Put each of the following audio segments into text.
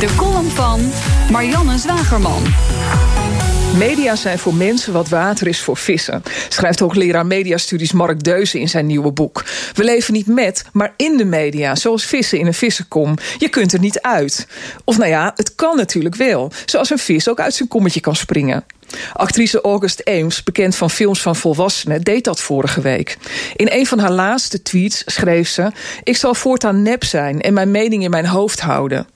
De column van Marianne Zwagerman. Media zijn voor mensen wat water is voor vissen, schrijft hoogleraar mediastudies Mark Deuze in zijn nieuwe boek. We leven niet met, maar in de media, zoals vissen in een vissenkom. Je kunt er niet uit. Of nou ja, het kan natuurlijk wel, zoals een vis ook uit zijn kommetje kan springen. Actrice August Ames, bekend van films van volwassenen, deed dat vorige week. In een van haar laatste tweets schreef ze: Ik zal voortaan nep zijn en mijn mening in mijn hoofd houden.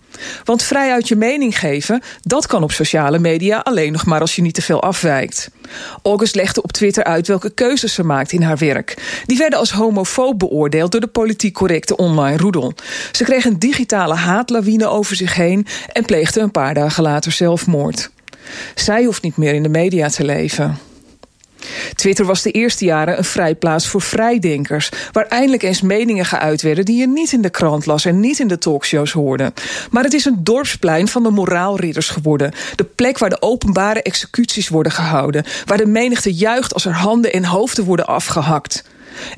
Want vrij uit je mening geven, dat kan op sociale media alleen nog maar als je niet te veel afwijkt. August legde op Twitter uit welke keuzes ze maakt in haar werk. Die werden als homofoob beoordeeld door de politiek correcte online roedel. Ze kreeg een digitale haatlawine over zich heen en pleegde een paar dagen later zelfmoord. Zij hoeft niet meer in de media te leven. Twitter was de eerste jaren een vrijplaats voor vrijdenkers, waar eindelijk eens meningen geuit werden die je niet in de krant las en niet in de talkshows hoorde. Maar het is een dorpsplein van de moraalridders geworden, de plek waar de openbare executies worden gehouden, waar de menigte juicht als er handen en hoofden worden afgehakt.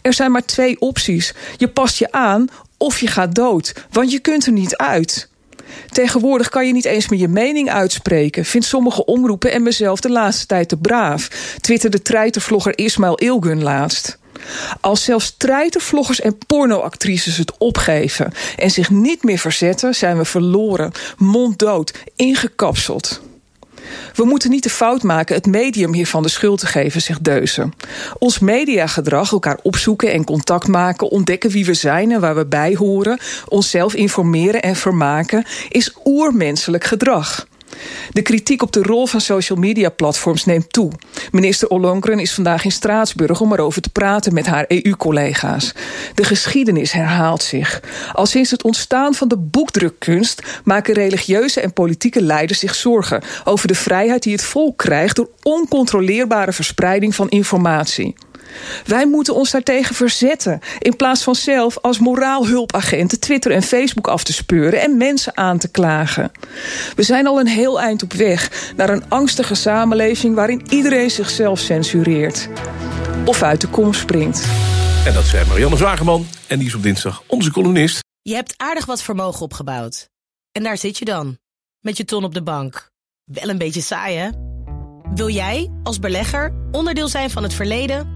Er zijn maar twee opties: je past je aan of je gaat dood, want je kunt er niet uit. Tegenwoordig kan je niet eens meer je mening uitspreken. Vindt sommige omroepen en mezelf de laatste tijd te braaf. Twitterde treitervlogger Ismail Ilgun laatst. Als zelfs treitervloggers en pornoactrices het opgeven en zich niet meer verzetten, zijn we verloren, monddood, ingekapseld. We moeten niet de fout maken het medium hiervan de schuld te geven, zegt Deuze. Ons mediagedrag, elkaar opzoeken en contact maken, ontdekken wie we zijn en waar we bij horen, onszelf informeren en vermaken, is oermenselijk gedrag. De kritiek op de rol van social media platforms neemt toe. Minister Ollongren is vandaag in Straatsburg om erover te praten met haar EU-collega's. De geschiedenis herhaalt zich. Al sinds het ontstaan van de boekdrukkunst maken religieuze en politieke leiders zich zorgen over de vrijheid die het volk krijgt door oncontroleerbare verspreiding van informatie. Wij moeten ons daartegen verzetten. In plaats van zelf als moraalhulpagenten Twitter en Facebook af te speuren en mensen aan te klagen. We zijn al een heel eind op weg naar een angstige samenleving waarin iedereen zichzelf censureert. Of uit de kom springt. En dat zei Marianne Zwageman. En die is op dinsdag onze columnist. Je hebt aardig wat vermogen opgebouwd. En daar zit je dan, met je ton op de bank. Wel een beetje saai, hè? Wil jij, als belegger, onderdeel zijn van het verleden